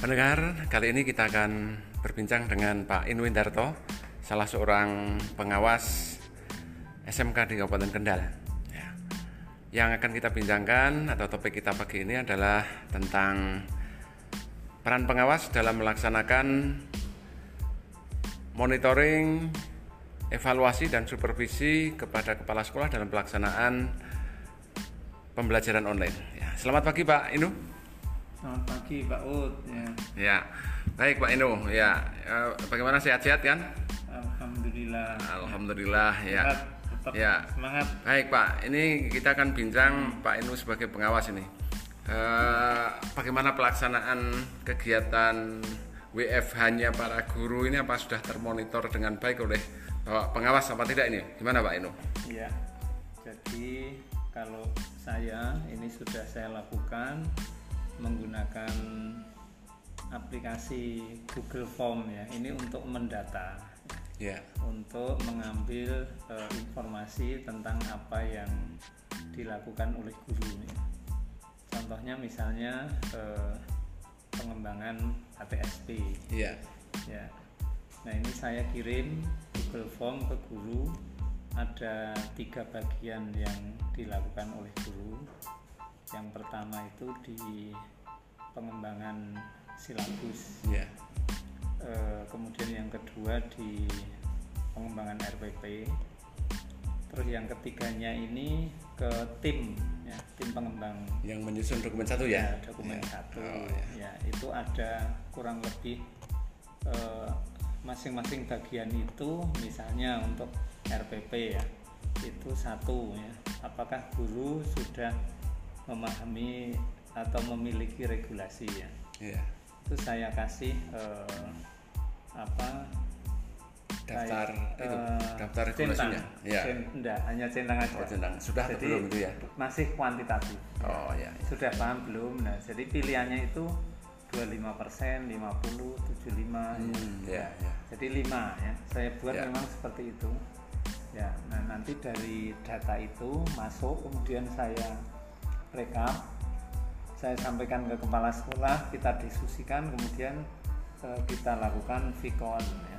Pendengar, kali ini kita akan berbincang dengan Pak Inwindarto, salah seorang pengawas SMK di Kabupaten Kendal. Ya. Yang akan kita bincangkan atau topik kita pagi ini adalah tentang peran pengawas dalam melaksanakan monitoring, evaluasi dan supervisi kepada kepala sekolah dalam pelaksanaan pembelajaran online. Ya. Selamat pagi Pak Inu. Selamat pagi Pak Ud. Ya. Ya, baik Pak Inu. Ya, eh, bagaimana sehat-sehat kan? Alhamdulillah. Alhamdulillah ya. Sehat, tetap Ya. semangat. Baik Pak, ini kita akan bincang Pak Inu sebagai pengawas ini. Eh, bagaimana pelaksanaan kegiatan WFH-nya para guru ini apa sudah termonitor dengan baik oleh Bapak pengawas apa tidak ini? Gimana Pak Inu? Ya. Jadi kalau saya ini sudah saya lakukan menggunakan aplikasi Google Form ya. Ini untuk mendata, Ya, untuk mengambil eh, informasi tentang apa yang dilakukan oleh guru ini. Contohnya misalnya eh, pengembangan ATSP iya, ya. Nah ini saya kirim Google Form ke guru. Ada tiga bagian yang dilakukan oleh guru yang pertama itu di pengembangan silabus iya, Eh, kemudian yang kedua di pengembangan RPP terus yang ketiganya ini ke tim ya tim pengembang yang menyusun dokumen satu ya? ya, dokumen Ya. satu Oh, ya. ya itu ada kurang lebih eh, masing-masing bagian itu misalnya untuk RPP ya itu satu ya apakah guru sudah memahami atau memiliki regulasi ya Iya. itu saya kasih eh, apa Daftar kayak, itu, eh, daftar centang. regulasinya. Cen- enggak, hanya centang aja Oh, centang. Sudah jadi belum itu ya? masih kuantitatif Oh ya. sudah paham belum? Nah, jadi pilihannya itu 25%, 50, 75 Hmm, ya. ya, ya. Jadi 5 ya. Saya buat Ya. memang seperti itu. Ya, nah nanti dari data itu masuk kemudian saya rekap saya sampaikan ke kepala sekolah, kita diskusikan kemudian eh, kita lakukan vikon ya.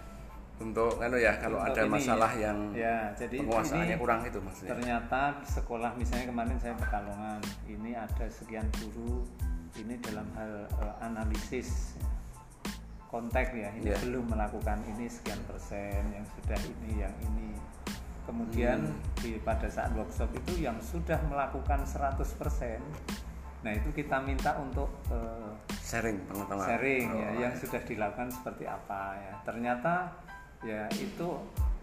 Untuk anu ya, kalau Untuk ada ini, masalah yang ya, jadi penguasaannya ini kurang itu maksudnya. ternyata sekolah misalnya kemarin saya pekalongan ini ada sekian guru ini dalam hal eh, analisis ya, kontak ya ini Iya. belum melakukan ini sekian persen yang sudah ini yang ini kemudian Hmm. Di pada saat workshop itu yang sudah melakukan 100% nah itu kita minta untuk eh, Sharing pengetahuan. sharing Oh, ya yang sudah dilakukan seperti apa ya ternyata ya itu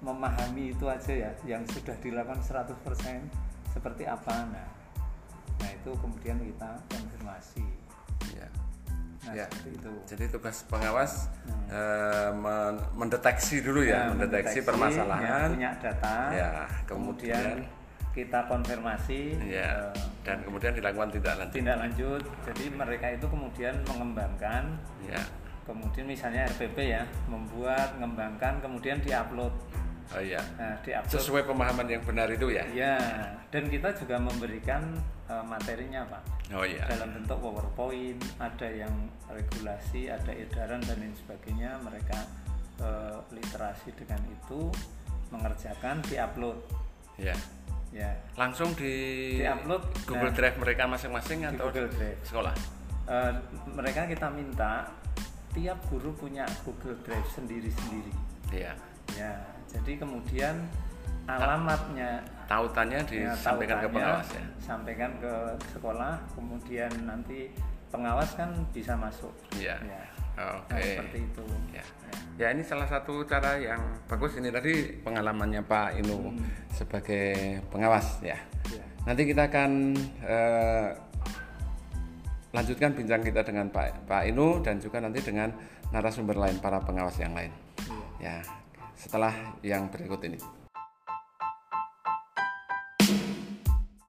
memahami itu aja ya yang sudah dilakukan 100% seperti apa nah nah itu kemudian kita konfirmasi Ya. Nah Ya. itu Jadi tugas pengawas Hmm. eh, men- mendeteksi dulu ya, Nah, mendeteksi, mendeteksi, permasalahan. ya, punya data Ya, kemudian kemudian- kita konfirmasi Ya. eh, Dan kemudian dilakukan tindak lanjut. tindak lanjut jadi mereka itu kemudian mengembangkan Ya. kemudian misalnya RPP ya membuat mengembangkan kemudian diupload Oh iya. nah diupload Sesuai pemahaman yang benar itu ya. Ya, dan kita juga memberikan eh, materinya, Pak. Oh iya. Dalam bentuk PowerPoint, ada yang regulasi, ada edaran dan lain sebagainya. Mereka eh, literasi dengan itu mengerjakan, diupload. Ya. Ya, Langsung di Di-upload, Google nah. Drive mereka masing-masing di atau Google Drive. sekolah. Eh, mereka kita minta tiap guru punya Google Drive sendiri-sendiri. Iya. Ya, jadi kemudian alamatnya Tautannya Ya, disampaikan ke tautannya pengawas ya. sampaikan ke sekolah kemudian nanti pengawas kan bisa masuk Iya. ya Oke. Nah, seperti itu Ya. Ya ini salah satu cara yang bagus ini tadi pengalamannya Pak Inu sebagai pengawas ya. Ya. Nanti kita akan eh, lanjutkan bincang kita dengan Pak Pak Inu dan juga nanti dengan narasumber lain para pengawas yang lain. Iya. Ya setelah yang berikut ini.